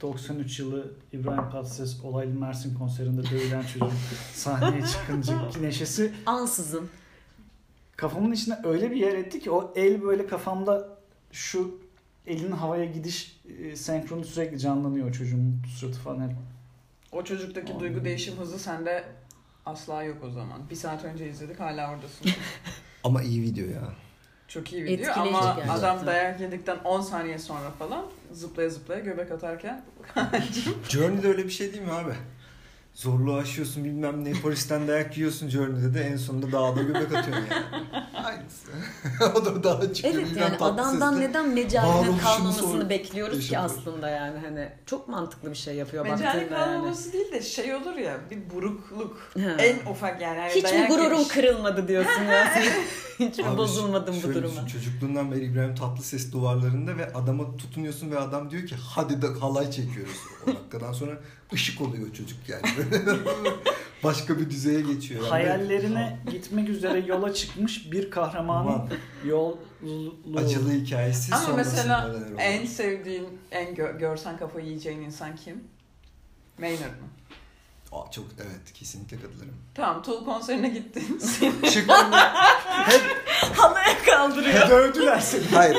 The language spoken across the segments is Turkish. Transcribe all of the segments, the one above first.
93 yılı İbrahim Tatlıses olaylı Mersin konserinde dövülen çocuk sahneye çıkınca neşesi Ansızın. kafamın içine öyle bir yer etti ki o el böyle kafamda şu elinin havaya gidiş e, senkronu sürekli canlanıyor o çocuğun suratı falan hep. O çocuktaki Abi. duygu değişim hızı sende asla yok o zaman. Bir saat önce izledik hala oradasın. Ama iyi video ya. Çok iyi video Etkileyici ama gerçekten. adam dayak yedikten 10 saniye sonra falan zıplaya zıplaya göbek atarken Journey'de öyle bir şey değil mi abi? Zorluğu aşıyorsun bilmem ne polisten dayak yiyorsun Journey'de de en sonunda dağda göbek atıyorsun yani. Aynısı. o da dağa çıkıyor. Evet bilmem yani adamdan sesle. neden varoluşunu kalmamasını bekliyoruz ki aslında yani hani çok mantıklı bir şey yapıyor Mecali baktığında yani. kalmaması değil de şey olur ya bir burukluk. Ha. En ufak yani. hani Hiç mi dayak gururun yemiş. kırılmadı diyorsun ya? Hiç mi Abi bozulmadın bu duruma? düşün, Çocukluğundan beri İbrahim Tatlıses duvarlarında ve adama tutunuyorsun ve adam diyor ki hadi de halay çekiyoruz. O dakikadan sonra ışık oluyor çocuk yani. Başka bir düzeye geçiyor. Yani. Hayallerine gitmek üzere yola çıkmış bir kahramanın Aman, yolculuğu. acılı hikayesi Ama mesela en sevdiğin, en gö- görsen kafayı yiyeceğin insan kim? Maynard mı? Aa, çok evet kesinlikle katılırım. Tamam Tool konserine gittin. Şık Halaya kaldırıyor. Dövdüler seni. Hayır.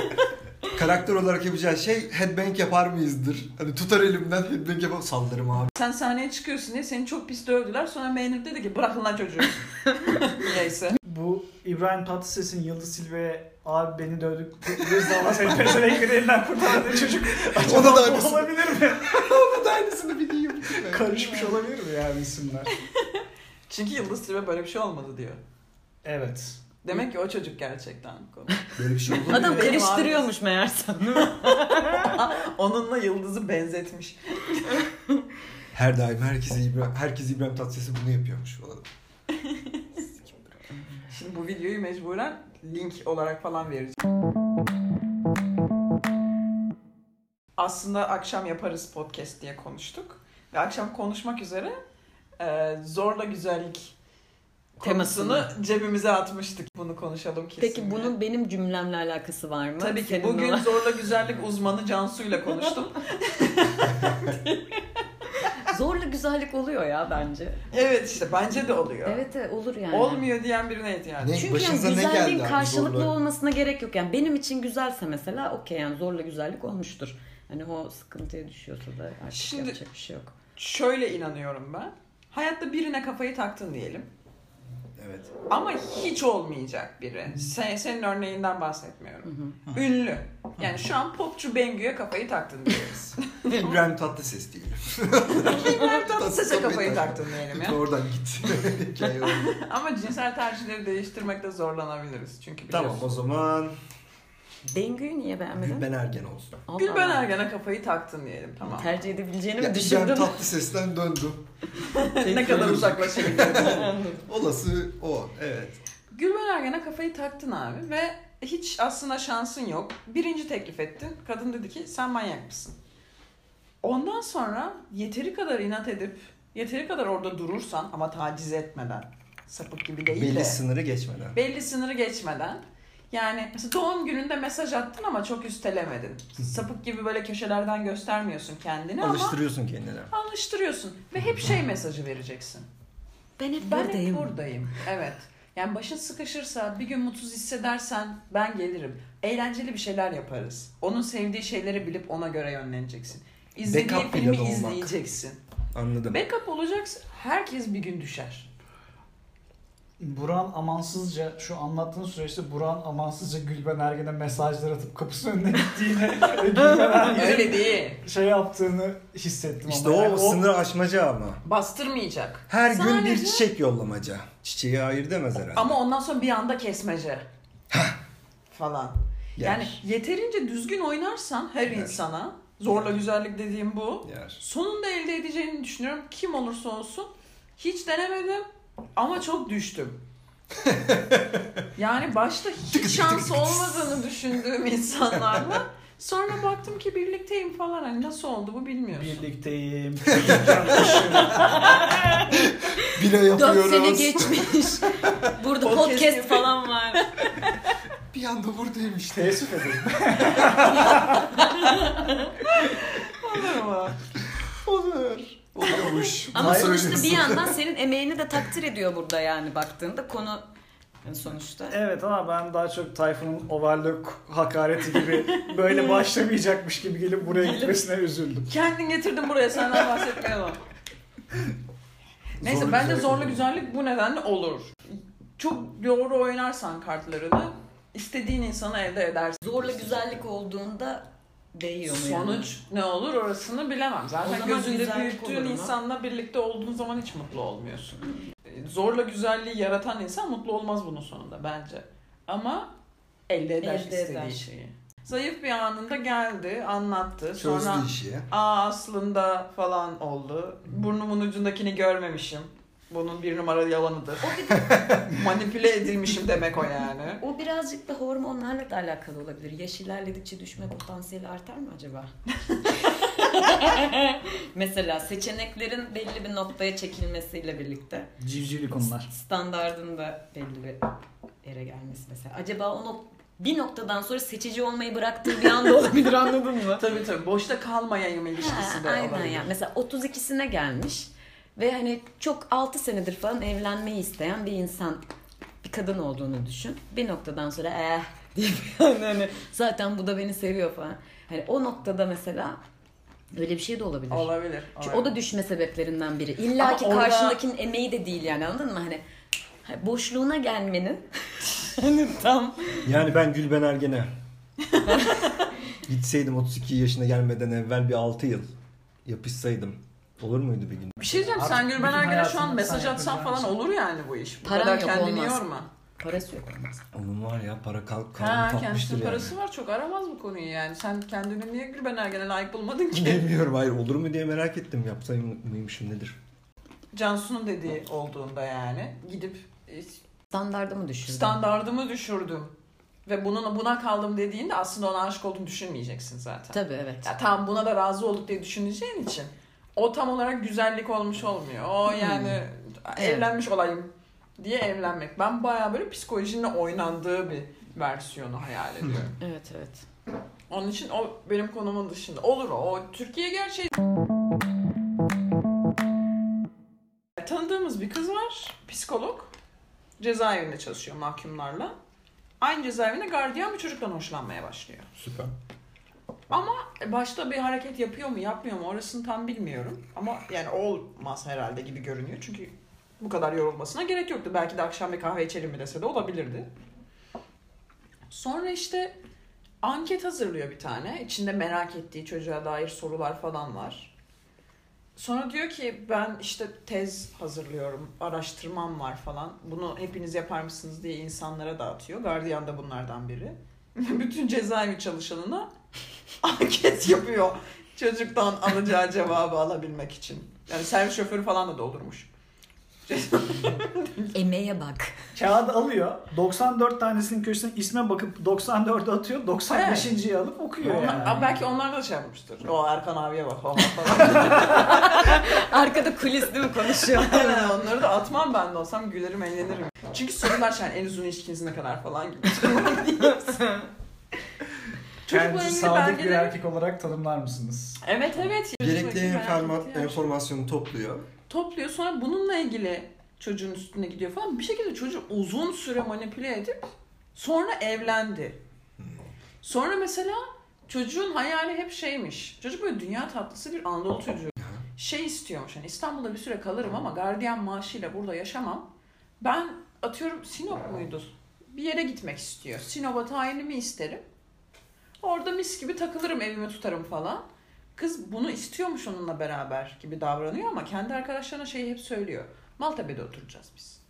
Karakter olarak yapacağı şey headbang yapar mıyızdır? Hani tutar elimden headbang yapar sallarım abi. Sen sahneye çıkıyorsun diye seni çok pis dövdüler. Sonra Maynard dedi ki bırakın lan çocuğu. Neyse. Bu İbrahim Tatlıses'in Yıldız Silve'ye abi beni dövdük. Rıza Allah seni pezevenkleri elinden kurtardı çocuk. Acaba Ona da aynısını- olabilir mi? Ona da aynısını biliyor. Karışmış olabilir mi yani isimler? Çünkü Yıldız Tilbe böyle bir şey olmadı diyor. Evet. Demek ki o çocuk gerçekten konu. Böyle bir şey olur? Adam Benim karıştırıyormuş değil mi? Onunla Yıldız'ı benzetmiş. Her daim herkese İbrahim, herkes İbrahim Tatlıses'i bunu yapıyormuş falan. Şimdi bu videoyu mecburen link olarak falan vereceğim. Aslında akşam yaparız podcast diye konuştuk. Ve akşam konuşmak üzere e, zorla güzellik Temasını. cebimize atmıştık. Bunu konuşalım kesin. Peki bunun benim cümlemle alakası var mı? Tabii ki Senin bugün olan- zorla güzellik uzmanı Cansu ile konuştum. zorla güzellik oluyor ya bence. evet işte bence de oluyor. Evet evet olur yani. Olmuyor diyen birine ihtiyacım. Ne? Çünkü yani Başınıza ne güzelliğin geldi abi karşılıklı zorla? olmasına gerek yok. Yani benim için güzelse mesela okey yani zorla güzellik olmuştur. Hani o sıkıntıya düşüyorsa da artık Şimdi- yapacak bir şey yok. Şöyle inanıyorum ben. Hayatta birine kafayı taktın diyelim. Evet. Ama hiç olmayacak biri. Sen, senin örneğinden bahsetmiyorum. Ünlü. Yani şu an popçu Bengü'ye kafayı taktın diyoruz. İbrahim Tatlıses diyelim. İbrahim Tatlıses'e kafayı taktın diyelim ya. oradan git. Hikaye. Ama cinsel tercihleri değiştirmekte zorlanabiliriz. Çünkü tamam biliyorsun. o zaman Bengü'yü niye beğenmedin? Gülben Ergen olsun. Allah Gülben Allah. Ergen'e kafayı taktın diyelim tamam. Tercih edebileceğini Ya, mi düşündün? Tatlıses'ten döndüm. ne kadar uzaklaşabilirim. Olası o evet. Gülben Ergen'e kafayı taktın abi ve hiç aslında şansın yok. Birinci teklif ettin. Kadın dedi ki sen manyak mısın? Ondan sonra yeteri kadar inat edip yeteri kadar orada durursan ama taciz etmeden sapık gibi değil Belli de sınırı geçmeden. belli sınırı geçmeden yani mesela doğum gününde mesaj attın ama çok üstelemedin. Sapık gibi böyle köşelerden göstermiyorsun kendini ama Alıştırıyorsun kendine. alıştırıyorsun ve hep şey mesajı vereceksin. Ben hep Ben buradayım. hep buradayım. Evet. Yani başın sıkışırsa, bir gün mutsuz hissedersen ben gelirim. Eğlenceli bir şeyler yaparız. Onun sevdiği şeyleri bilip ona göre yönleneceksin. İzlediği Backup filmi izleyeceksin. Anladım. Backup olacaksın. Herkes bir gün düşer. Buran amansızca şu anlattığın süreçte Buran amansızca Gülben Ergen'e mesajlar atıp kapısının önüne gittiğini ve Gülben Ergen'in Öyle değil. şey yaptığını hissettim İşte ama. o Yani sınır aşmaca ama. Bastırmayacak. Her gün bir Sadece- çiçek yollamaca. Çiçeği hayır demez herhalde. Ama ondan sonra bir anda kesmece. Falan. Yer. Yani yeterince düzgün oynarsan her Yer. insana, zorla güzellik dediğim bu. Yer. Sonunda elde edeceğini düşünüyorum. Kim olursa olsun. Hiç denemedim ama çok düştüm. yani başta hiç şans olmadığını düşündüğüm insanlarla sonra baktım ki birlikteyim falan. Hani nasıl oldu bu bilmiyorsun. birlikteyim. ışığım. Bire 4 sene yapıyoruz. geçmiş. Burada Podcast podcast, falan var. Bir anda buradayım işte. Teessüf ederim. Olur mu? Ama sonuçta bir yandan senin emeğini de takdir ediyor burada yani baktığında konu sonuçta. Evet ama ben daha çok Tayfun'un overlock hakareti gibi böyle başlamayacakmış gibi gelip buraya gitmesine üzüldüm. Kendin getirdin buraya senden bahsetmeyelim. Neyse Zorlu bence güzellik zorlu güzellik bu nedenle olur. Çok doğru oynarsan kartlarını istediğin insanı elde edersin. Zorla güzellik olduğunda değiyor mu yani? Sonuç ne olur orasını bilemem. O Zaten zaman gözünde güzellik büyüttüğün olur mu? insanla birlikte olduğun zaman hiç mutlu olmuyorsun. Zorla güzelliği yaratan insan mutlu olmaz bunun sonunda bence. Ama elde eder Elde istediği eder. şeyi. Zayıf bir anında geldi, anlattı. Sonra Çözdü işi. aa aslında falan oldu. Burnumun ucundakini görmemişim. Bunun bir numaralı yalanıdır. Manipüle edilmişim demek o yani. O birazcık da hormonlarla da alakalı olabilir. Yaş ilerledikçe düşme potansiyeli artar mı acaba? Mesela seçeneklerin belli bir noktaya çekilmesiyle birlikte Civcivli konular. standardın da belli bir yere gelmesi mesela. Acaba o nok- bir noktadan sonra seçici olmayı bıraktığı bir anda olabilir anladın mı? Tabii tabii. Boşta kalmayayım ilişkisi de Ha, aynen olabilir. ya. Mesela 32'sine gelmiş ve hani çok 6 senedir falan evlenmeyi isteyen bir insan bir kadın olduğunu düşün. Bir noktadan sonra eh deyip yani hani zaten bu da beni seviyor falan. Hani o noktada mesela öyle bir şey de olabilir. Olabilir. Çünkü o da düşme sebeplerinden biri. İlla Ama ki orada- karşındakinin emeği de değil yani anladın mı? Hani hani boşluğuna gelmenin hani tam Yani ben Gülben Ergen'e gitseydim 32 yaşına gelmeden evvel bir 6 yıl yapışsaydım olur muydu bir gün? Bir şey diyeceğim Artık sen Gülben bütün Ergen'e şu an hayatını mesaj sen atsan yapacağın falan olur yani bu iş. Bu Paran kadar yok, kendini olmaz. yorma. parası yok olmaz. Onun var ya para kal Ha kalın tatmıştır kendisinin yani. parası var çok aramaz bu konuyu yani. Sen kendini niye Gülben Ergen'e layık bulmadın ki? Bilmiyorum hayır olur mu diye merak ettim yapsayım mıymışım nedir? Cansu'nun dediği olduğunda yani gidip e, Standardımı düşürdüm. standardımı düşürdüm ve bunun buna kaldım dediğinde aslında ona aşık olduğunu düşünmeyeceksin zaten. Tabii evet. Ya tamam buna da razı olduk diye düşüneceğin için o tam olarak güzellik olmuş olmuyor. O yani evlenmiş olayım diye evlenmek. Ben baya böyle psikolojinin oynandığı bir versiyonu hayal ediyorum. Evet evet. Onun için o benim konumun dışında. Olur o. O Türkiye gerçeği. Tanıdığımız bir kız var. Psikolog. Cezaevinde çalışıyor mahkumlarla. Aynı cezaevinde gardiyan bir çocuktan hoşlanmaya başlıyor. Süper. Ama başta bir hareket yapıyor mu yapmıyor mu orasını tam bilmiyorum. Ama yani olmaz herhalde gibi görünüyor. Çünkü bu kadar yorulmasına gerek yoktu. Belki de akşam bir kahve içelim mi dese de olabilirdi. Sonra işte anket hazırlıyor bir tane. İçinde merak ettiği çocuğa dair sorular falan var. Sonra diyor ki ben işte tez hazırlıyorum, araştırmam var falan. Bunu hepiniz yapar mısınız diye insanlara dağıtıyor. Gardiyan da bunlardan biri. Bütün cezaevi çalışanına anket yapıyor. Çocuktan alacağı cevabı alabilmek için. Yani servis şoförü falan da doldurmuş. Emeğe bak. Kağıdı alıyor. 94 tanesinin köşesine isme bakıp 94'ü atıyor. 95.yi alıp okuyor Onlar, yani. Belki onlar da şey yapmıştır. O Erkan abiye bak o falan. Arkada kulis değil mi konuşuyor? Aynen, onları da atmam ben de olsam gülerim eğlenirim. Çünkü sorular şey en uzun ilişkiniz ne kadar falan gibi. İlgili sadık bir erkek olarak tanımlar mısınız? Evet evet. Gerekli enforma- enformasyonu topluyor. topluyor sonra bununla ilgili çocuğun üstüne gidiyor falan. Bir şekilde çocuğu uzun süre manipüle edip sonra evlendi. Sonra mesela çocuğun hayali hep şeymiş. Çocuk böyle dünya tatlısı bir Anadolu çocuğu. Şey istiyormuş hani İstanbul'da bir süre kalırım ama gardiyan maaşıyla burada yaşamam. Ben atıyorum Sinop muydu? Bir yere gitmek istiyor. Sinop'a tayinimi isterim. Orada mis gibi takılırım evimi tutarım falan. Kız bunu istiyormuş onunla beraber gibi davranıyor ama kendi arkadaşlarına şeyi hep söylüyor. Maltepe'de oturacağız biz.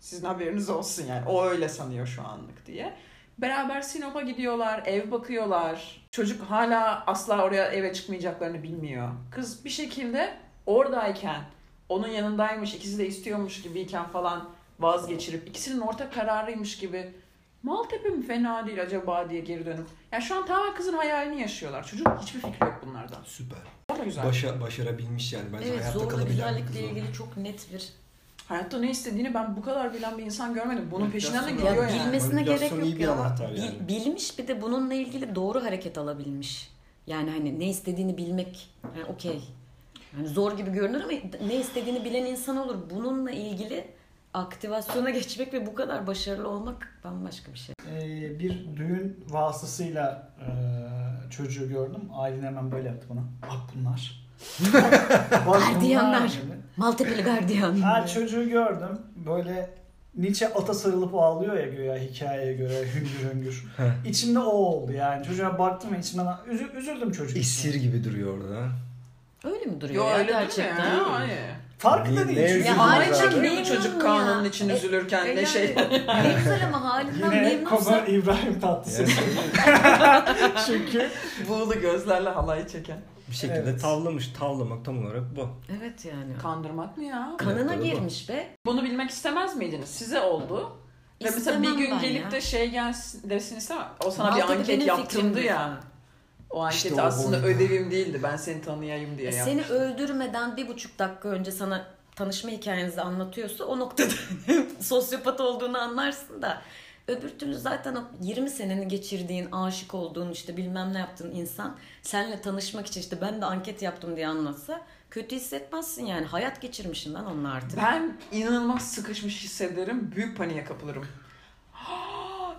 Sizin haberiniz olsun yani. O öyle sanıyor şu anlık diye. Beraber Sinop'a gidiyorlar, ev bakıyorlar. Çocuk hala asla oraya eve çıkmayacaklarını bilmiyor. Kız bir şekilde oradayken, onun yanındaymış, ikisi de istiyormuş gibiyken falan vazgeçirip, ikisinin ortak kararıymış gibi Maltepe mi fena değil acaba diye geri dönüp. Yani şu an tamamen kızın hayalini yaşıyorlar. Çocuk hiçbir fikri yok bunlardan. Süper. O da güzel. Başa, başarabilmiş yani. Bence Evet hayatta zorla kalabilen bir güzellikle ilgili çok net bir Hayatta ne istediğini ben bu kadar bilen bir insan görmedim. Bunun peşinden de gidiyor ya yani. bilmesine gerek yok iyi bir ya. yani. bilmiş bir de bununla ilgili doğru hareket alabilmiş. Yani hani ne istediğini bilmek yani okey. Yani zor gibi görünür ama ne istediğini bilen insan olur. Bununla ilgili aktivasyona geçmek ve bu kadar başarılı olmak bambaşka bir şey. Ee, bir düğün vasıtasıyla e, çocuğu gördüm. Aylin hemen böyle yaptı bana. Bak bunlar. Bak Gardiyanlar. Maltepe'li gardiyan. Ha çocuğu gördüm. Böyle Nietzsche ata sarılıp ağlıyor ya göya hikayeye göre hüngür hüngür. İçimde o oldu yani. Çocuğa baktım ve içimden üzü- üzüldüm çocuk için. Esir gibi duruyor orada. Öyle mi duruyor Yo ya öyle gerçekten? Ya, hayır. Farkında Ne- değil ne çünkü. üzüldün Ama bu Memnun çocuk ya. kanunun için E, üzülürken E ne yani, şey. ne güzel ama halinden Yine memnunsa. Koba İbrahim Tatlıses. çünkü Buğulu gözlerle halay çeken. Bir şekilde Evet. tavlamış. Tavlamak tam olarak bu. Evet yani. Kandırmak mı ya? Kanına Evet, doğru. girmiş be. Bunu bilmek istemez miydiniz? Size oldu. Ve mesela İstemem bir gün ben gelip ya. de şey gelsin desin istemem. O sana bir Maltepe anket benim yaptırdı fikrimdi ya. O anket İşte o aslında oydu. ödevim değildi. Ben seni tanıyayım diye E, yaptım. seni öldürmeden bir buçuk dakika önce sana tanışma hikayenizi anlatıyorsa o noktada sosyopat olduğunu anlarsın da öbür türlü zaten o 20 seneni geçirdiğin, aşık olduğun işte bilmem ne yaptığın insan seninle tanışmak için işte ben de anket yaptım diye anlatsa kötü hissetmezsin yani. Hayat geçirmişsin lan onunla artık. Ben inanılmaz sıkışmış hissederim. Büyük paniğe kapılırım.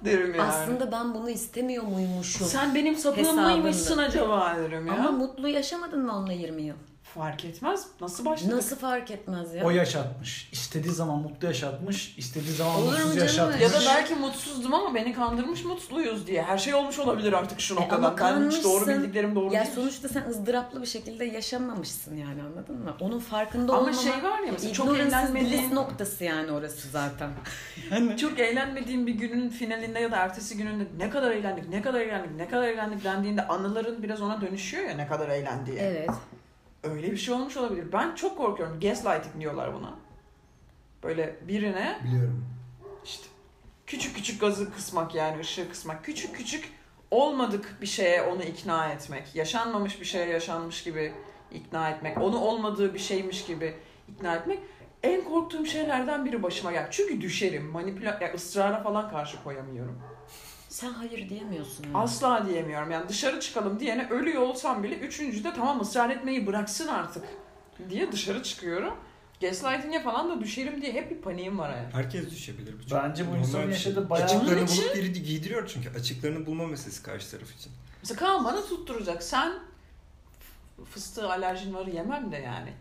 Derim yani. Aslında ben bunu istemiyor muymuşum? Sen benim sapığım Hesabında. mıymışsın acaba derim ya. Ama mutlu yaşamadın mı onunla 20 yıl? Fark etmez. Nasıl başladık? Nasıl fark etmez ya? o yaşatmış. İstediği zaman mutlu yaşatmış. istediği zaman Olur mu mutsuz canım? yaşatmış. Ya da belki mutsuzdum ama beni kandırmış mutluyuz diye. Her şey olmuş olabilir artık şu E, noktadan. ama ben hiç doğru kanmışsın. bildiklerim doğru Ya değil. sonuçta sen ızdıraplı bir şekilde yaşamamışsın yani anladın mı? Onun farkında Ama şey var ya mesela çok ignorance'ın eğlenmediğin- bliss noktası yani orası zaten. Çok eğlenmediğim bir günün finalinde ya da ertesi gününde ne kadar eğlendik, ne kadar eğlendik, ne kadar eğlendik dendiğinde anıların biraz ona dönüşüyor ya ne kadar eğlendiği. Evet. Öyle bir şey olmuş olabilir. Ben çok korkuyorum. Gaslighting diyorlar buna. Böyle birine Biliyorum. işte küçük küçük gazı kısmak yani ışığı kısmak. Küçük küçük olmadık bir şeye onu ikna etmek. Yaşanmamış bir şeye yaşanmış gibi ikna etmek. Onu olmadığı bir şeymiş gibi ikna etmek. En korktuğum şeylerden biri başıma geldi. Çünkü düşerim. Manipüla ya ısrara falan karşı koyamıyorum. Sen hayır diyemiyorsun. Yani. Asla diyemiyorum. Yani dışarı çıkalım diyene ölüyor olsam bile üçüncüde tamam ısrar etmeyi bıraksın artık diye dışarı çıkıyorum. Gaslighting'e falan da düşerim diye hep bir paniğim var yani. Herkes düşebilir. Bu çok Bence bu normal insanın bir şey. yaşadığı bayağı- Açıklarını için- bulup biri de giydiriyor çünkü. Açıklarını bulma meselesi karşı taraf için. Mesela Kaan bana tutturacak. Sen fıstığı alerjin var yemem de yani.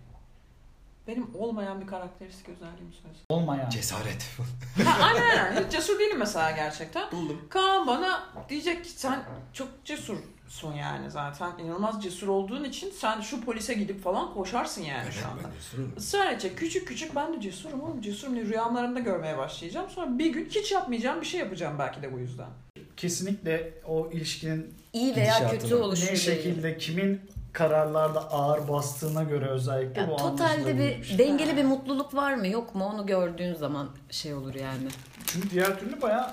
Benim olmayan bir karakteristik özelliğimi söylesene. Olmayan. Cesaret. Ha, aynen aynen. Hiç cesur değilim mesela gerçekten. Buldum. Kaan bana diyecek ki sen çok cesursun yani zaten. inanılmaz cesur olduğun için sen şu polise gidip falan koşarsın yani Evet şu anda. ben cesurum. Israr edecek. Küçük küçük ben de cesurum oğlum. Cesurum diye rüyalarımda görmeye başlayacağım. Sonra bir gün hiç yapmayacağım bir şey yapacağım belki de bu yüzden. Kesinlikle o ilişkinin İyi veya kötü oluşu ne şekilde kimin kararlarda ağır bastığına göre özellikle Ya, bu totalde bir dengeli bir mutluluk var mı yok mu onu gördüğün zaman şey olur yani. Çünkü diğer türlü bayağı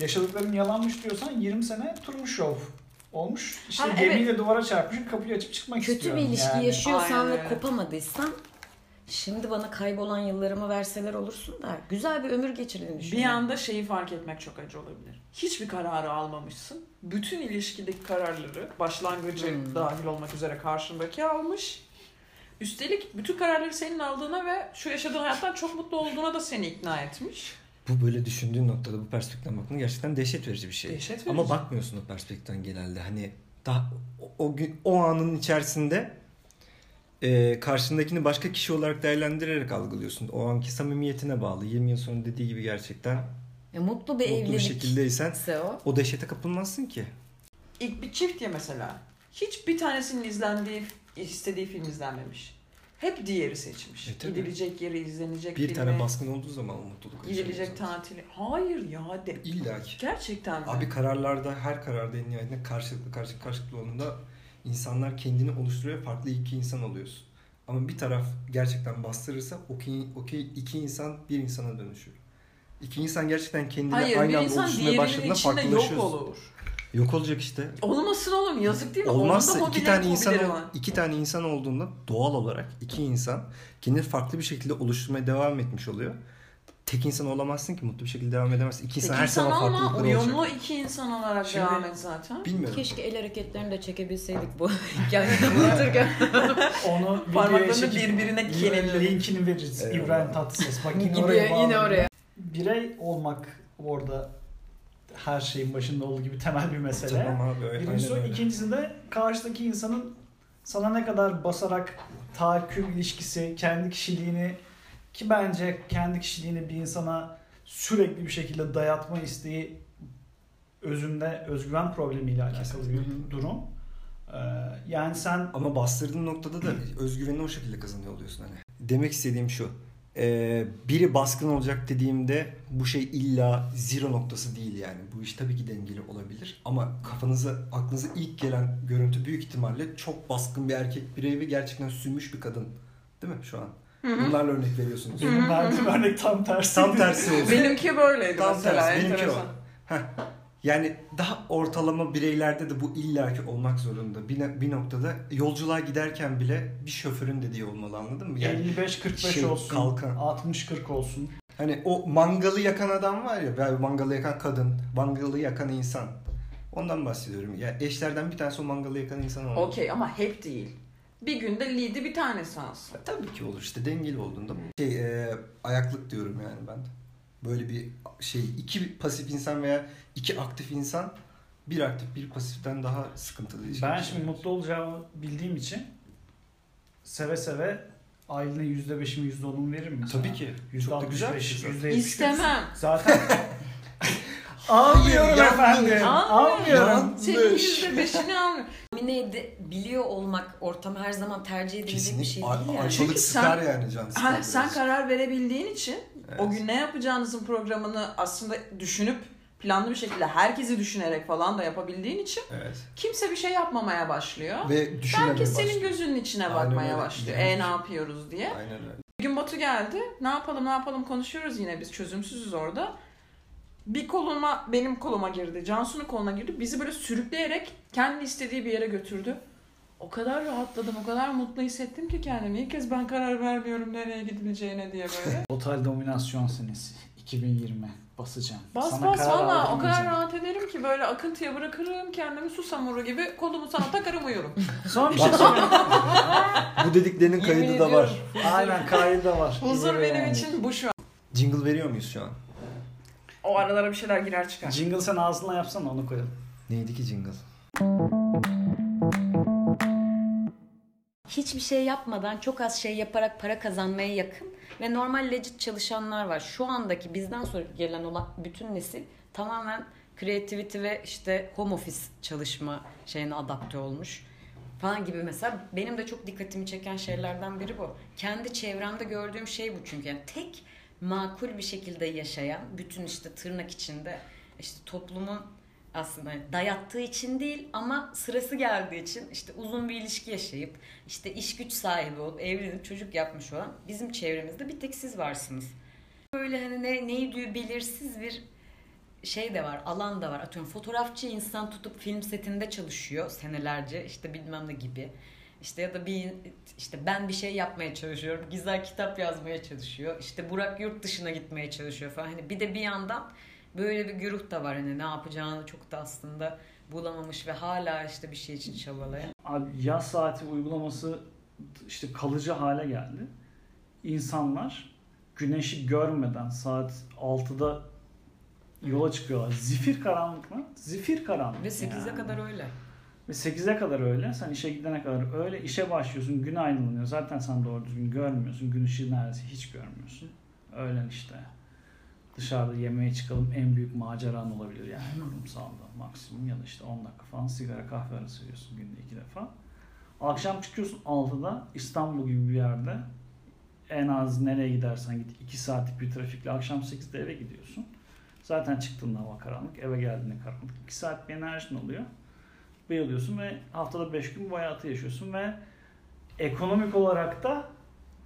yaşadıkların yalanmış diyorsan 20 sene turmuş şov olmuş. İşte Ha, gemiyle duvara çarpmış kapıyı açıp çıkmak Kötü istiyorum. bir ilişki yani. yaşıyorsan Aynen ve kopamadıysan şimdi bana kaybolan yıllarımı verseler olursun da güzel bir ömür geçirdiğini Bir düşünüyorum. anda şeyi fark etmek çok acı olabilir. Hiçbir kararı almamışsın. Bütün ilişkideki kararları başlangıcı Hmm. dahil olmak üzere karşındaki almış. Üstelik bütün kararları senin aldığına ve şu yaşadığın hayattan çok mutlu olduğuna da seni ikna etmiş. Bu böyle düşündüğün noktada bu perspektiften baktığında gerçekten dehşet verici bir şey. Dehşet verici. Ama bakmıyorsun o perspektiften genelde. Hani daha o, o gün o anın içerisinde e, karşındakini başka kişi olarak değerlendirerek algılıyorsun. O anki samimiyetine bağlı. 20 yıl sonra dediği gibi gerçekten Ya mutlu bir mutlu bir evlilik şekildeysen ise o. o dehşete kapılmazsın ki. İlk bir çift ya mesela. Hiç bir tanesinin izlendiği, istediği film izlenmemiş. Hep diğeri seçmiş. E, tabii. Gidilecek yeri, izlenecek Bir filmi, tane baskın olduğu zaman o mutluluk gidilecek tatili. Hayır ya de. İlla ki. Gerçekten mi? Abi kararlarda her kararda en nihayetinde karşılıklı karşı karşılıklı olduğunda insanlar kendini oluşturuyor farklı iki insan oluyorsun. Ama bir taraf gerçekten bastırırsa okey, okey iki insan bir insana dönüşür. İki insan gerçekten kendini Hayır aynı anda diğerinin başladığında içinde yok farklılaşıyorsun. olur. Yok olacak işte. Olmasın oğlum yazık değil mi? Olmazsa Onun da iki tane insan iki tane insan olduğunda doğal olarak iki insan kendini farklı bir şekilde oluşturmaya devam etmiş oluyor. Tek insan olamazsın ki mutlu bir şekilde devam edemezsin. İki insan Tek her insan zaman olma, farklılıklar uyumlu olacak. iki insan olarak Şimdi- devam et zaten. Bilmiyorum. Keşke el hareketlerini de çekebilseydik bu hikayeyi anlatırken. Onu videoya Parmaklarını çekip birbirine kenetledim. linkini veririz. Eyvallah. İbrahim Tatlıses. Bak yine Gidiyor, oraya yine oraya. Birey olmak orada her şeyin başında olduğu gibi temel bir mesele. Tamam abi öyle. Birincisi o. aynen öyle. ikincisi de karşıdaki insanın sana ne kadar basarak tahakküm ilişkisi, kendi kişiliğini ki bence kendi kişiliğini bir insana sürekli bir şekilde dayatma isteği özünde özgüven problemiyle alakalı bir durum. Ee, yani sen Ama bastırdığın noktada da özgüvenini o şekilde kazanıyor oluyorsun hani. Demek istediğim şu. e, biri baskın olacak dediğimde bu şey illa zero noktası değil yani. Bu iş tabii ki dengeli olabilir. Ama kafanıza, aklınıza ilk gelen görüntü büyük ihtimalle çok baskın bir erkek birey ve gerçekten sünmüş bir kadın. Değil mi şu an? Bunlarla örnek veriyorsunuz. benim verdiğim örnek tam tersi. Tam tersi olsun. Benimki böyleydi Tam mesela. tersi, benimki enteresan. Heh. Yani daha ortalama bireylerde de bu illaki olmak zorunda. Bir, bir noktada yolculuğa giderken bile bir şoförün dediği olmalı anladın mı? Yani 55-45 şey, olsun. kalkan. 60-40 olsun. Hani o mangalı yakan adam var ya, yani mangalı yakan kadın, mangalı yakan insan. Ondan bahsediyorum. Ya eşlerden bir tanesi o mangalı yakan insan olmalı. Okey ama hep değil. Bir günde lead'i bir tanesi alsın. Tabii ki olur işte dengeli olduğunda. Şey e, ayaklık diyorum yani ben. de. Böyle bir şey iki pasif insan veya iki aktif insan bir aktif bir pasiften daha sıkıntılı. Ben şimdi mutlu olacağımı bildiğim için seve seve ailenin %5'imi %10'umu veririm mesela. Tabii ki. Yüzde altmış şey. beş, zaten. yüzde İstemem. Zaten almıyorum efendim. Almıyorum. Senin yüzde beşini almıyor. Domine ede- biliyor olmak ortamı her zaman tercih edilecek bir şey Kesinlikle. değil Al- yani. Çünkü sıkar sen- yani can sıkar Ha, biraz. sen karar verebildiğin için Evet. o gün ne yapacağınızın programını aslında düşünüp planlı bir şekilde herkesi düşünerek falan da yapabildiğin için Evet. kimse bir şey yapmamaya başlıyor. Ve düşünmemeye Herkes senin başlıyor. gözünün içine Aynen bakmaya öyle. başlıyor. Yani- E ne yapıyoruz diye. Aynen öyle. Bir gün Batu geldi. Ne yapalım ne yapalım konuşuyoruz yine biz çözümsüzüz orada. Bir koluma benim koluma girdi. Cansu'nun koluna girdi. Bizi böyle sürükleyerek kendi istediği bir yere götürdü. O kadar rahatladım, o kadar mutlu hissettim ki kendimi. İlk kez ben karar vermiyorum nereye gidileceğine diye böyle. Total dominasyon senesi 2020 basacağım. Bas Sana bas valla o kadar rahat ederim ki böyle akıntıya bırakırım kendimi su samuru gibi kolumu sana takarım uyurum. Son bir şey söyleyeyim. Bu dediklerinin kaydı da var. Aynen kaydı da var. Huzur benim yani. için bu şu an. Jingle veriyor muyuz şu an? O aralara bir şeyler girer çıkar. Jingle sen ağzına yapsana onu koyalım. Neydi ki jingle? hiçbir şey yapmadan çok az şey yaparak para kazanmaya yakın ve normal legit çalışanlar var. Şu andaki bizden sonra gelen olan bütün nesil tamamen creativity ve işte home office çalışma şeyine adapte olmuş falan gibi mesela benim de çok dikkatimi çeken şeylerden biri bu. Kendi çevremde gördüğüm şey bu çünkü yani tek makul bir şekilde yaşayan bütün işte tırnak içinde işte toplumun aslında dayattığı için değil ama sırası geldiği için işte uzun bir ilişki yaşayıp işte iş güç sahibi olup evlenip çocuk yapmış olan bizim çevremizde bir tek siz varsınız. Böyle hani ne, neydi belirsiz bir şey de var, alan da var. Atıyorum fotoğrafçı insan tutup film setinde çalışıyor senelerce işte bilmem ne gibi. İşte ya da bir işte ben bir şey yapmaya çalışıyorum. Güzel kitap yazmaya çalışıyor. İşte Burak yurt dışına gitmeye çalışıyor falan. Hani bir de bir yandan böyle bir güruh da var hani ne yapacağını çok da aslında bulamamış ve hala işte bir şey için çabalayan. Abi yaz saati uygulaması işte kalıcı hale geldi. İnsanlar güneşi görmeden saat 6'da yola çıkıyorlar. Zifir karanlık mı? Zifir karanlık. Ve 8'e yani. kadar öyle. Ve 8'e kadar öyle. Sen işe gidene kadar öyle. işe başlıyorsun. Gün aydınlanıyor. Zaten sen doğru düzgün görmüyorsun. Gün ışığı neredeyse hiç görmüyorsun. Öğlen işte. Dışarıda yemeğe çıkalım en büyük maceran olabilir yani kurumsalda maksimum ya da işte 10 dakika falan sigara kahve arası veriyorsun günde iki defa. Akşam çıkıyorsun 6'da İstanbul gibi bir yerde en az nereye gidersen git 2 saatlik bir trafikle akşam 8'de eve gidiyorsun. Zaten çıktığında hava karanlık, eve geldiğinde karanlık. 2 saat bir enerjin oluyor. Bayılıyorsun ve haftada 5 gün bu hayatı yaşıyorsun ve ekonomik olarak da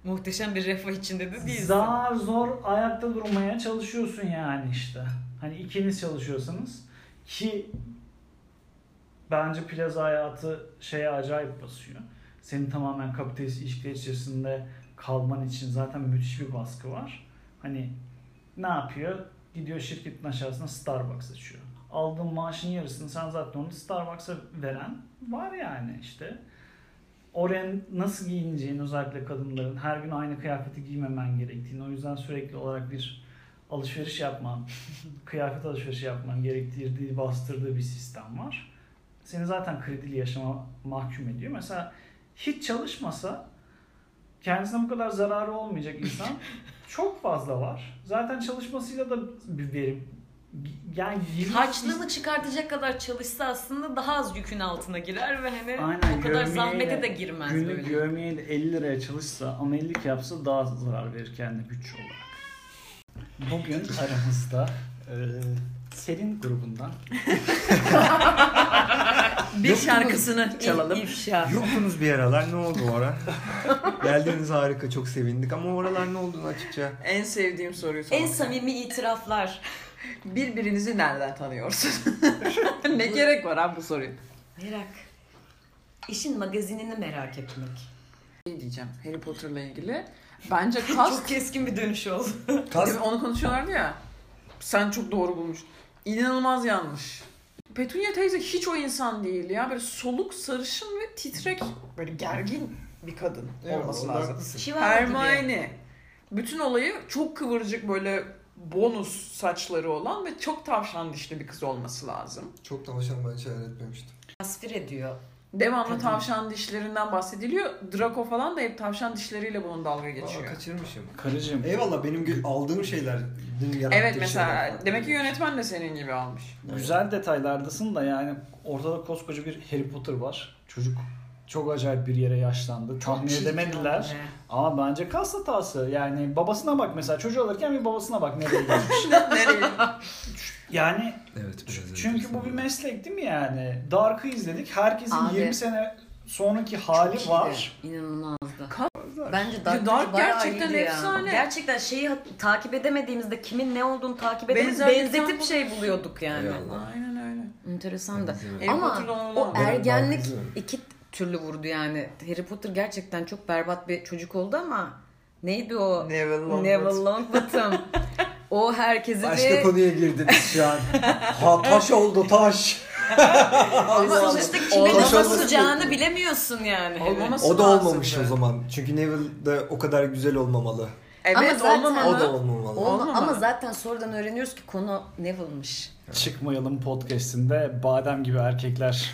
Muhteşem bir refah içinde de değilsin. zar zor ayakta durmaya çalışıyorsun yani işte. Hani ikiniz çalışıyorsanız ki bence plaza hayatı şeye acayip basıyor. Senin tamamen kapitalist ilişkiler içerisinde kalman için zaten müthiş bir baskı var. Hani Ne yapıyor? Gidiyor şirketin aşağısına Starbucks açıyor. Aldığın maaşın yarısını sen zaten onu Starbucks'a veren var yani işte. Oraya nasıl giyineceğini özellikle kadınların her gün aynı kıyafeti giymemen gerektiğini o yüzden sürekli olarak bir alışveriş yapman, kıyafet alışverişi yapman gerektirdiği, bastırdığı bir sistem var. Seni zaten kredili yaşama mahkum ediyor. Mesela hiç çalışmasa kendisine bu kadar zararı olmayacak insan çok fazla var. Zaten çalışmasıyla da bir verim yani yirmi- Harçlığını çıkartacak kadar çalışsa aslında daha az yükün altına girer ve hani Aynen, o kadar zahmete de girmez Günlük böyle. yövmiyeyle 50 liraya çalışsa amellik yapsa daha zarar verir kendi bütçe olarak. Bugün aramızda e, Selin grubundan Bir şarkısını çalalım. İfşa. Yoktunuz bir aralar ne oldu o ara? Geldiğiniz harika çok sevindik ama oralar ne olduğunu açıkça. En sevdiğim soruyu sormak. En samimi itiraflar. Birbirinizi nereden tanıyorsun? ne gerek var abi bu soruyu? Merak. İşin magazinini merak etmek. Ne diyeceğim Harry Potter'la ilgili? Bence kast... Çok keskin bir dönüş oldu. Mi? Onu konuşuyorlardı ya. Sen çok doğru bulmuş. İnanılmaz yanlış. Petunia teyze hiç o insan değil ya. Böyle soluk, sarışın ve titrek, böyle gergin bir kadın olması lazım. Şiva Hermione. Bütün olayı çok kıvırcık böyle bonus saçları olan ve çok tavşan dişli bir kız olması lazım. Çok hoşuma ben hiç hayal etmemiştim. tasvir ediyor. Devamlı Kadın. tavşan dişlerinden bahsediliyor. Draco falan da hep tavşan dişleriyle bunun dalga Aa, geçiyor. kaçırmışım. karıcığım. Eyvallah benim gö- aldığım şeyler. Evet mesela demek ki yönetmen de senin gibi almış. Güzel detaylardasın da yani ortada koskoca bir Harry Potter var. Çocuk çok acayip bir yere yaşlandı. Tahmin çirkin edemediler. Ama bence kas hatası. Yani babasına bak mesela. Çocuğu alırken bir babasına bak nereye gelmiş. Nereye? yani Evet biraz çünkü bu bir meslek değil mi yani? Dark'ı izledik. Herkesin Abi. 20 sene sonraki hali Çok var. İnanılmazdı. Ka- Bence Dark, Dark gerçekten efsane. Gerçekten şeyi takip edemediğimizde kimin ne olduğunu takip Benzerlikten benzetip şey buluyorduk yani. Aynen öyle. Enteresan da. Ama o ergenlik iki türlü vurdu yani. Harry Potter gerçekten çok berbat bir çocuk oldu ama neydi o? Neville Longbottom. Neville Longbottom. o herkesi Başka bir... konuya girdiniz şu an. Ha taş oldu taş. Ama sonuçta kimin Olmaması basacağını bilemiyorsun yani. Olmaması O da olmamış lazımdı. o zaman. Çünkü Neville de o kadar güzel olmamalı. Evet Ama zaten- olmamalı. O da olmamalı. Olma- Olmamalı. ama zaten sonradan öğreniyoruz ki konu Neville'mış. Çıkmayalım podcast'inde badem gibi erkekler.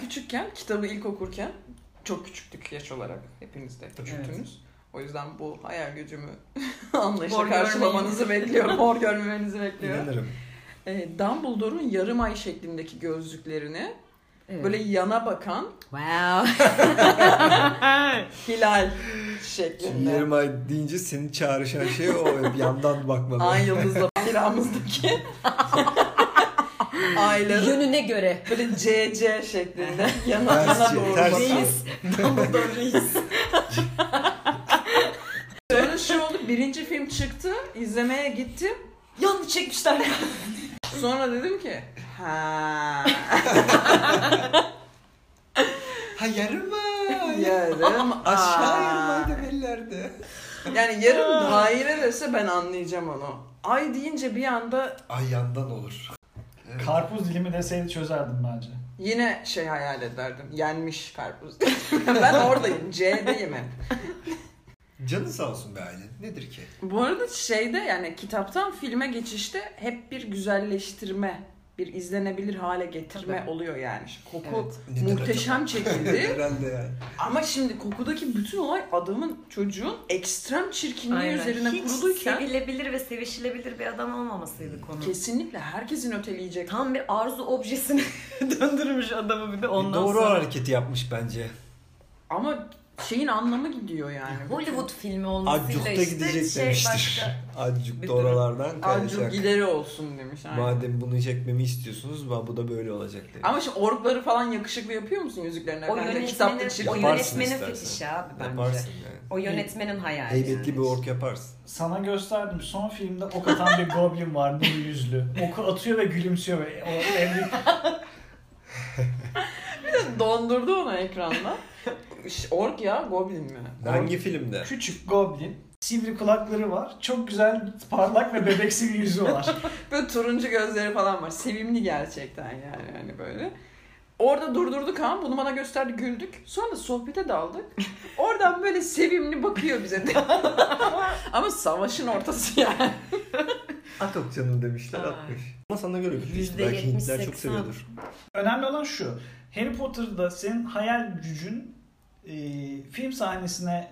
Küçükken kitabı ilk okurken çok küçüktük yaş olarak hepiniz de küçüktünüz. O yüzden bu hayal gücümü anlayışla Mor karşılamanızı bekliyorum. Mor görmemenizi bekliyorum. İnanırım. Ee, Dumbledore'un yarım ay şeklindeki gözlüklerini Evet. böyle yana bakan Wow. hilal şeklinde. yarım ay deyince seni çağrışan şey o bir yandan bakmalı. Ay yıldızla biramızdaki ayların Yönüne göre. böyle CC şeklinde yana, Ters yana doğru ters. Reis. Dumbledore reis. Sonra şu oldu birinci film çıktı izlemeye gittim. Yanlış çekmişler. Sonra dedim ki ha Ha yarım ay. yarım Aşağı ay. yarım ay da belirlerdi. Yani yarım daire dese ben anlayacağım onu. Ay deyince bir anda Ay yandan olur. Karpuz dilimi deseydi çözerdim bence. yine şey hayal ederdim. Yenmiş karpuz. ben oradayım. C'deyim hep. Canı sağ olsun be aile. Nedir ki? Bu arada şeyde yani kitaptan filme geçişte hep bir güzelleştirme, bir izlenebilir hale getirme Tabii. oluyor yani. Koku Evet. Muhteşem çekildi. Herhalde yani. Ama şimdi kokudaki bütün olay adamın çocuğun ekstrem çirkinliği üzerine Hiç kuruluyken sevilebilir ve sevişilebilir bir adam olmamasıydı konu. kesinlikle herkesin öteleyecek. Tam bir arzu objesine döndürmüş adamı bir de ondan Doğru sonra. hareketi yapmış bence. Ama şeyin anlamı gidiyor yani. Hollywood filmi olmasıyla Acuk'ta işte gidecek şey demiştir. başka. Acuk bir da oralardan kayacak. gideri olsun demiş. aynen. Madem bunu çekmemi istiyorsunuz bu da böyle olacak demiş. Ama şimdi orkları falan yakışıklı yapıyor musun yüzüklerine? O Efendim, kitapta çirkin. o yönetmenin fetişi abi bence. Yaparsın yani. O yönetmenin hayali. Heybetli yani. bir ork yaparsın. Sana gösterdim. Son filmde ok atan bir goblin var. Bu yüzlü. Oku atıyor ve gülümsüyor. Ve o en büyük Dondurdu onu ekranda. Ork ya goblin mi? Hangi filmde? Küçük goblin. Sivri kulakları var. Çok güzel parlak ve bebeksi bir yüzü var. Böyle turuncu gözleri falan var. Sevimli gerçekten yani hani böyle. Orada durdurduk ama bunu bana gösterdi güldük. Sonra da sohbete daldık. Oradan böyle sevimli bakıyor bize. ama savaşın ortası yani. At ok canım demişler Aa. atmış. Ama sana göre. Yüzde Belki Hintliler çok 70-80. seviyordur. Önemli olan şu. Harry Potter'da senin hayal gücün e, film sahnesine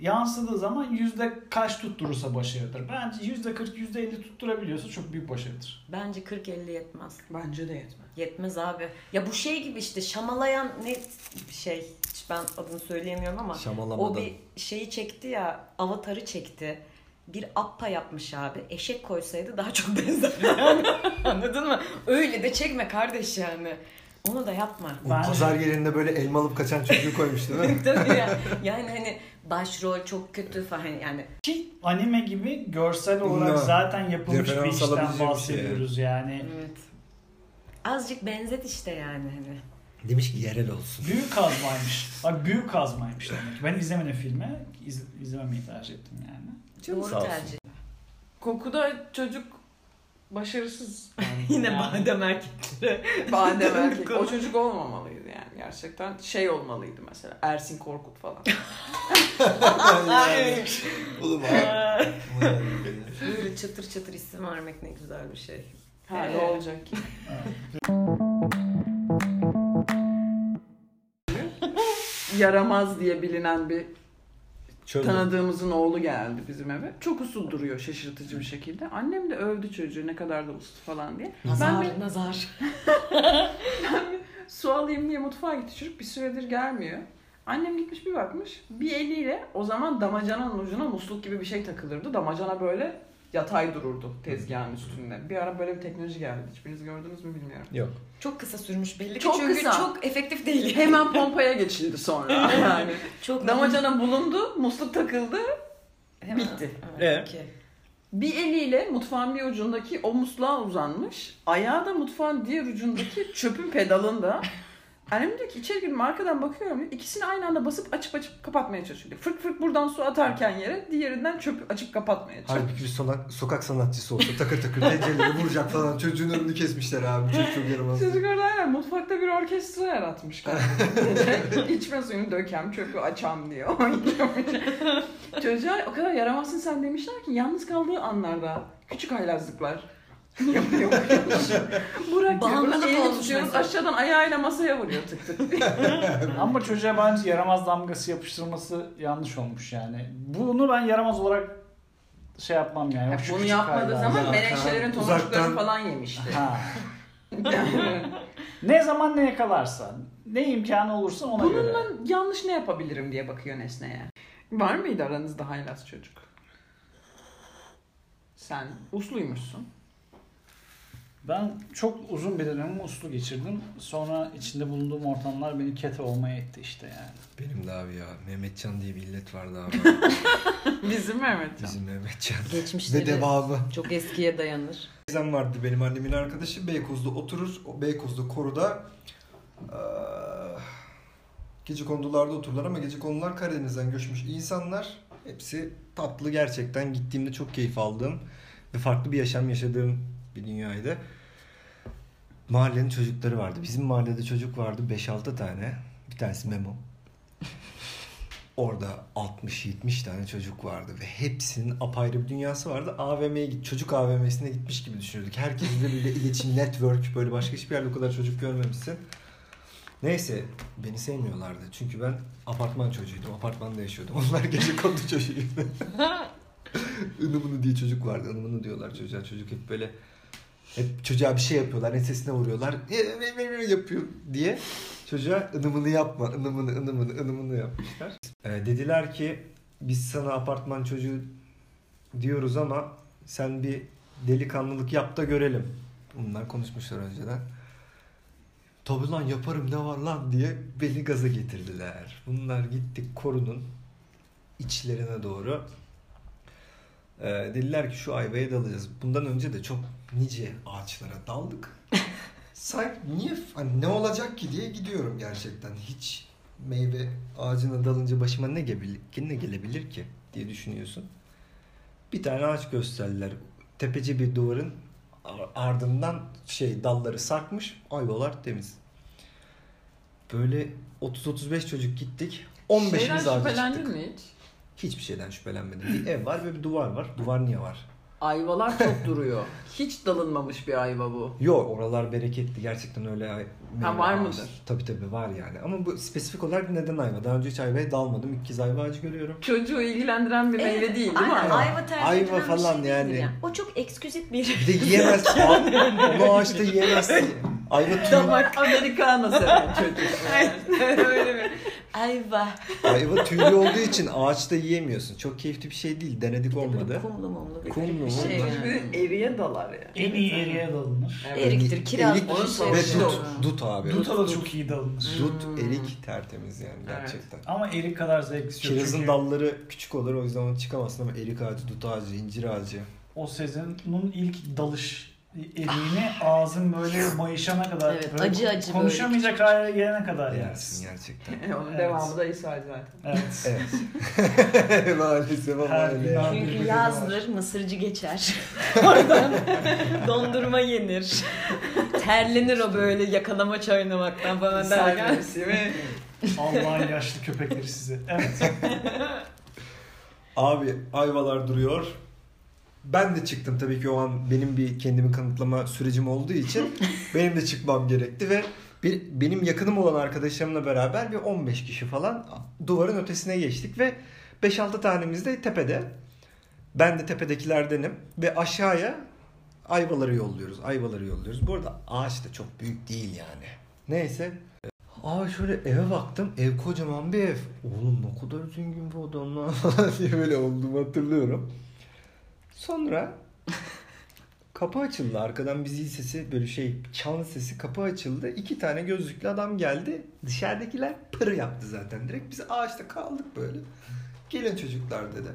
yansıdığı zaman yüzde kaç tutturursa başarıdır. Bence yüzde 40, yüzde 50 tutturabiliyorsa çok büyük başarıdır. Bence 40-50 yetmez. Bence de yetmez. Yetmez abi. Ya bu şey gibi işte şamalayan ne şey. Hiç ben adını söyleyemiyorum ama. O bir şeyi çekti ya. Avatarı çekti. Bir appa yapmış abi. Eşek koysaydı daha çok benzer. Yani. Anladın mı? Öyle de çekme kardeş yani. Onu da yapma. O Ben- pazar yerinde böyle elma alıp kaçan çocuğu koymuş değil mi? Tabii ya. Yani hani başrol çok kötü falan yani. Ki anime gibi görsel olarak zaten yapılmış bir Referans işten bir şey bahsediyoruz yani. Evet. Azıcık benzet işte yani hani. Demiş ki yerel olsun. Büyük kazmaymış. Bak büyük kazmaymış demek. ki. Ben izlemedim filmi. İz, izlememeyi tercih ettim yani. Canım Doğru sağ olsun. tercih. Kokuda çocuk başarısız. Yine Yani. badem erkekleri. Badem erkek. O çocuk olmamalıydı yani. Gerçekten şey olmalıydı mesela. Ersin Korkut falan. Oğlum abi. Böyle çıtır çıtır isim vermek ne güzel bir şey. Ha ne Ee. olacak ki? Yaramaz diye bilinen bir Çözdüm. tanıdığımızın oğlu geldi bizim eve. Çok usul duruyor şaşırtıcı bir şekilde. Annem de övdü çocuğu ne kadar da uslu falan diye. Nazar, Ben bir nazar. su alayım diye mutfağa gitti çocuk bir süredir gelmiyor. Annem gitmiş bir bakmış. Bir eliyle o zaman damacananın ucuna musluk gibi bir şey takılırdı. Damacana böyle yatay dururdu tezgahın üstünde. Bir ara böyle bir teknoloji geldi. Hiçbiriniz gördünüz mü bilmiyorum. Yok. Çok kısa sürmüş belli ki Çok çünkü kısa. çok efektif değil. Hemen pompaya geçildi sonra yani. çok Damacana bulundu, musluk takıldı. Hemen- bitti. Evet, Ee? Bir eliyle mutfağın bir ucundaki o musluğa uzanmış. Ayağı da mutfağın diğer ucundaki çöpün pedalında. Annem diyor ki içeri girdim arkadan bakıyorum. İkisini aynı anda basıp açıp açıp kapatmaya çalışıyor. Fırk fırk buradan su atarken yere diğerinden çöpü açıp kapatmaya çalışıyor. Halbuki bir sokak, sokak sanatçısı olsa takır takır tencereleri vuracak falan. Çocuğun önünü kesmişler abi. Çocuk çok yaramaz. Çocuk orada aynen mutfakta bir orkestra yaratmış. İçme suyunu dökem, çöpü açam diyor. Çocuğa o kadar yaramazsın sen demişler ki yalnız kaldığı anlarda küçük haylazlıklar yapıyormuş. Burak Bağımlılık mesela. aşağıdan ayağıyla masaya vuruyor tık tık. Ama çocuğa bence yaramaz damgası yapıştırması yanlış olmuş yani. Bunu ben yaramaz olarak şey yapmam yani. Ya Şu bunu küçük yapmadığı hayvan. zaman menekşelerin Uzaktan- falan yemişti. Ha. Ne zaman ne yakalarsa, ne imkanı olursa ona göre. Bununla yanlış ne yapabilirim diye bakıyor nesneye. Var mıydı aranızda haylaz çocuk? Sen usluymuşsun. Ben çok uzun bir dönem uslu geçirdim. Sonra içinde bulunduğum ortamlar beni kete olmaya etti işte yani. Benim de abi ya. Mehmetcan diye bir illet vardı abi. Bizim Mehmetcan. Bizim Mehmetcan. Geçmişleri Ve devamı. çok eskiye dayanır. Teyzem vardı benim annemin arkadaşı. Beykoz'da oturur. O Beykoz'da koruda eee, gece kondularda otururlar ama gece konular Karadeniz'den göçmüş insanlar. Hepsi tatlı gerçekten. Gittiğimde çok keyif aldığım ve farklı bir yaşam yaşadığım bir dünyaydı. Mahallenin çocukları vardı. Bizim mahallede çocuk vardı 5-6 tane. Bir tanesi Memo. Orada 60-70 tane çocuk vardı ve hepsinin apayrı bir dünyası vardı. AVM'ye git, çocuk AVM'sine gitmiş gibi düşünüyorduk. Herkesle böyle iletişim, network böyle başka hiçbir yerde o kadar çocuk görmemişsin. Neyse beni sevmiyorlardı. Çünkü ben apartman çocuğuydum. Apartmanda yaşıyordum. Onlar gece kondu çocuğuydu. Inımını diye çocuk vardı. Inımını diyorlar çocuğa. Çocuk hep böyle hep çocuğa bir şey yapıyorlar. Ensesine vuruyorlar. yapıyor diye. Çocuğa ınımını yapma, ınımını, ınımını, ınımını yapmışlar. Ee, dediler ki biz sana apartman çocuğu diyoruz ama sen bir delikanlılık yap da görelim. Bunlar konuşmuşlar önceden. Tabii lan yaparım ne var lan diye beni gaza getirdiler. Bunlar gittik korunun içlerine doğru. Ee, dediler ki şu ayvaya dalacağız. Bundan önce de çok nice ağaçlara daldık. Sanki niye hani ne olacak ki diye gidiyorum gerçekten. Hiç meyve ağacına dalınca başıma ne gelebilir, ne gelebilir ki diye düşünüyorsun. Bir tane ağaç gösterdiler. Tepece bir duvarın ardından şey dalları sarkmış, ayvalar temiz. Böyle 30-35 çocuk gittik. 15'imiz Şeyden ağaca şüphelendin çıktık. mi hiç? Hiçbir şeyden şüphelenmedim. Bir ev var ve bir duvar var. Duvar niye var? Ayvalar çok duruyor. Hiç dalınmamış bir ayva bu. Yok oralar bereketli gerçekten öyle ay- meyve var mıdır? Tabii tabii var yani. Ama bu spesifik olarak neden ayva? Daha önce hiç ayvaya dalmadım. İlk kez ayva ağacı görüyorum. Çocuğu ilgilendiren bir meyve değil değil mi? Aynen, ayva? ayva tercih Ayva edilen bir falan şey değildir yani. O çok eksküzit bir Bir de yiyemez. Onu ağaçta yiyemezsin. Ayva tüy, Damak Americano seven çocuk. öyle mi? Ayva. ayva tüylü olduğu için ağaçta yiyemiyorsun. Çok keyifli bir şey değil. Denedik olmadı. Kumlu mumlu bir Kumlu garip bir mumlu. şey yani. Bir de eriye dalar ya. En iyi eriye dalınır. Evet. Eriktir, kiraz Erik bir şey. Ve savaşı dut. Dut abi. Duta da çok iyi dalınır. Dut, Hmm. erik tertemiz yani Evet. gerçekten. Ama erik kadar zevklisi yok. Kirazın Çünkü dalları küçük olur o yüzden onu çıkamazsın ama erik ağacı, dut ağacı, incir ağacı. o sezonun ilk dalış eriğini ağzın böyle mayışana kadar Evet, böyle acı acı konuşamayacak hale gelene kadar Yersin yersin. gerçekten. Onun Evet. devamı da ishal zaten. Evet. Evet. Maalesef ama Her öyle. bina- Çünkü yazdır, mısırcı geçer. Oradan dondurma yenir. Terlenir o böyle yakalamaç oynamaktan falan İshal derken. mevsimi. Allah'ın yaşlı köpekleri sizi. Evet. Abi ayvalar duruyor. Ben de çıktım tabii ki o an benim bir kendimi kanıtlama sürecim olduğu için benim de çıkmam gerekti ve bir, benim yakınım olan arkadaşlarımla beraber bir 15 kişi falan duvarın ötesine geçtik ve 5-6 tanemiz de tepede. Ben de tepedekilerdenim ve aşağıya ayvaları yolluyoruz. Ayvaları yolluyoruz. Bu arada ağaç da çok büyük değil yani. Neyse. Abi şöyle eve baktım. Ev kocaman bir ev. Oğlum ne kadar zengin bu adamlar falan diye böyle olduğumu hatırlıyorum. Sonra kapı açıldı. Arkadan bir zil sesi böyle şey çan sesi kapı açıldı. İki tane gözlüklü adam geldi. Dışarıdakiler pır yaptı zaten direkt. Biz ağaçta kaldık böyle. Gelin çocuklar dedi.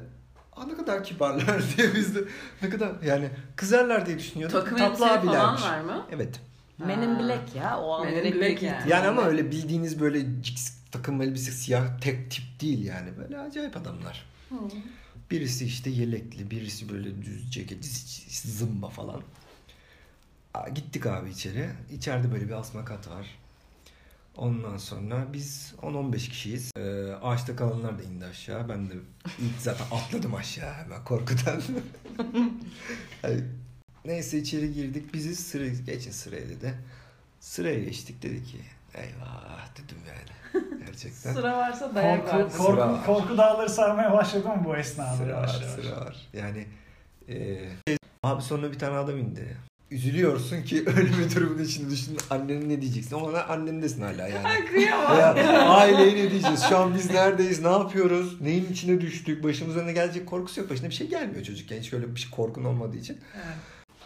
Aa ne kadar kibarlar diye biz de ne kadar yani kızarlar diye düşünüyorduk. Takım Tatlı elbise falan abilermiş. var mı? Evet. Men in Black ya. O Men in Black yani. Yani ama öyle bildiğiniz böyle cix takım elbise siyah tek tip değil yani. Böyle acayip adamlar. Birisi işte yelekli, birisi böyle düz ceket, zımba falan. Gittik abi içeri. İçeride böyle bir asma kat var. Ondan sonra biz 10-15 kişiyiz. Ee, ağaçta kalanlar da indi aşağı. Ben de ilk zaten atladım aşağı hemen korkudan. Yani neyse içeri girdik. Bizi sıra geçin sıraya dedi. Sıraya geçtik dedi ki eyvah dedim yani. Gerçekten. Sıra varsa dayak Korku. Sıra korku, var. korku dağları sarmaya başladı mı bu esnada? Sıra var, sıra var. Yani e, abi sonra bir tane adam indi. Üzülüyorsun ki öyle bir durumun içinde düşün annenin ne diyeceksin ama lan annendesin hala yani. Kıyamam. Veya aileye ne diyeceğiz? Şu an biz neredeyiz? Ne yapıyoruz? Neyin içine düştük? Başımıza ne gelecek korkusu yok. Başına bir şey gelmiyor çocukken. Hiç öyle bir şey korkun olmadığı için. Evet.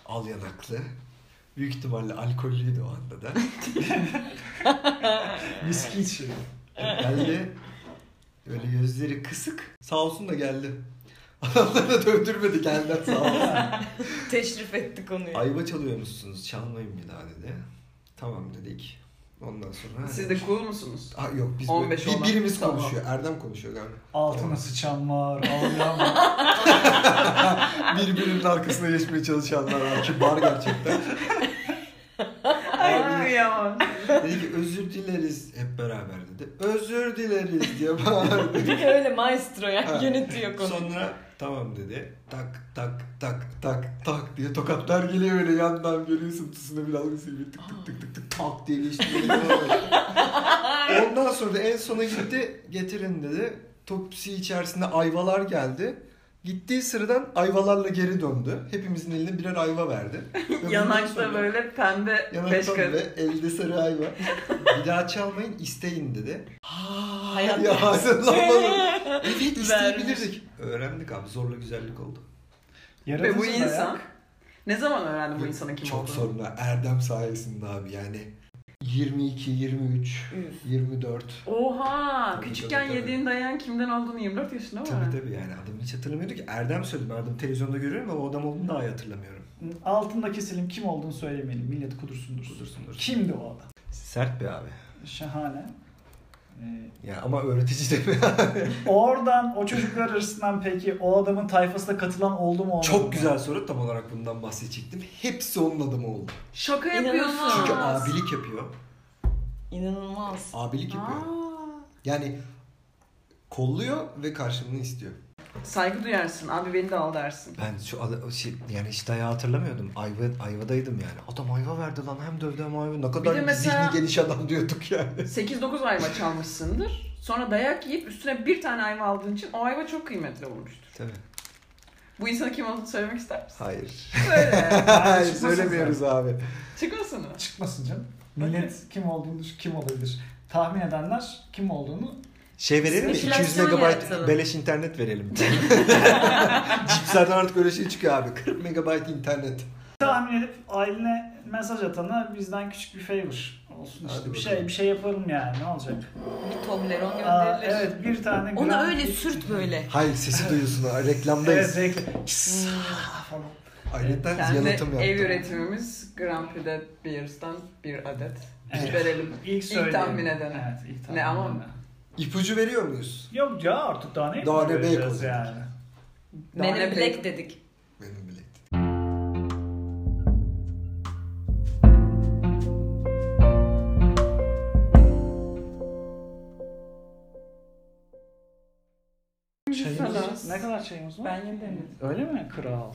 Al yanaklı. Büyük ihtimalle alkollüydü o anda da. Viski içiyor. Geldi. Böyle gözleri kısık. Sağ olsun da geldi. Adamları da dövdürmedi geldi sağ olsun. Teşrif etti konuyu. Ayva çalıyormuşsunuz. Çalmayın bir daha dedi. Tamam dedik. Ondan sonra... Siz de cool musunuz? Ha, yok biz 15 böyle, bir, birimiz Tamam. konuşuyor. Erdem konuşuyor galiba. Altına sıçanlar, ağlayanlar. Birbirinin arkasına geçmeye çalışanlar var. Kibar gerçekten. Ay kıyamam. Dedi ki özür dileriz hep beraber dedi. Özür dileriz diye bağırdı. Bir de öyle maestro ya. Ha. Yönetiyor konuyu. Sonra tamam dedi. Tak tak tak tak tak diye tokatlar geliyor öyle yandan görüyorsun tuzuna bir dalgası gibi tık tık tık tık tık tak diye geçti. Ondan sonra da en sona gitti getirin dedi. Topsi içerisinde ayvalar geldi. Gittiği sıradan ayvalarla geri döndü. Hepimizin eline birer ayva verdi. Ve Yanakta böyle pembe beş karış. ve elde sarı ayva. Bir daha çalmayın isteyin dedi. Hayat ya hazırlanmadım. Evet isteyebilirdik. Öğrendik abi zorla güzellik oldu. Yaratıcı Ve bu insan ne zaman öğrendi bu insanın kim Çok olduğunu? sonra Erdem sayesinde abi yani 22, 23, Üf. 24. Oha! Tabii, Küçükken tabii, tabii. yediğin dayan kimden olduğunu 24 yaşında mı? Tabii tabii yani adam hiç hatırlamıyordu ki. Erdem söyledi ben adamı televizyonda görüyorum ama o adam olduğunu daha iyi hatırlamıyorum. Altında keselim kim olduğunu söylemeyelim. Millet kudursun dursun. Kudursun dursun. Kimdi o adam? Sert bir abi. Şahane. Ee, Ya ama öğretici de mi? oradan o çocuklar arasından peki o adamın tayfasına katılan oldu mu olmadı? Çok güzel soru. Tam olarak bundan bahsedecektim. Hepsi onun adamı oldu. Şaka yapıyorsun. Çünkü abilik yapıyor. İnanılmaz. Abilik yapıyor. Aa. Yani kolluyor ve karşılığını istiyor. Saygı duyarsın. Abi beni de al dersin. Ben şu ada- şey, yani hiç dayağı hatırlamıyordum. Ayva, ayvadaydım yani. Adam ayva verdi lan hem dövdü hem ayva. Ne kadar mesela- zihni geniş adam diyorduk yani. 8-9 ayva çalmışsındır. Sonra dayak yiyip üstüne bir tane ayva aldığın için o ayva çok kıymetli olmuştur. Tabii. Bu insanın kim olduğunu söylemek ister misin? Hayır. Söyle. Hayır söylemiyoruz abi. Çıkmasın mı? Çıkmasın canım. Millet kim olduğunu kim olabilir? Tahmin edenler kim olduğunu Şey verelim mi? 200 Spekülasyon megabayt beleş internet verelim. Cipslerden artık öyle şey çıkıyor abi. 40 megabayt internet. tahmin edip Aylin'e mesaj atana bizden küçük bir favor olsun işte. Hadi bir bakalım. şey bir şey yapalım yani ne olacak? Bir Toblerone Aa, gönderilir. evet bir tane Onu gram- öyle sürt böyle. Hayır sesi duyuyorsun. Evet Reklamdayız. reklam. Çıs, falan. Ayrıca Kendi yalıtım ev yaptım. üretimimiz Grand Prix'de Beers'tan bir adet. Evet. Verelim. İlk söyleyeyim. tahmin edene. Evet ilk tahmin Ne ama? İpucu veriyor muyuz? Yok ya artık daha ne Daha ne yapacağız beykoz yani. Men in Black dedik. Benim bile. Çayımız ne kadar çayımız var? Ben yeni. Öyle mi kral?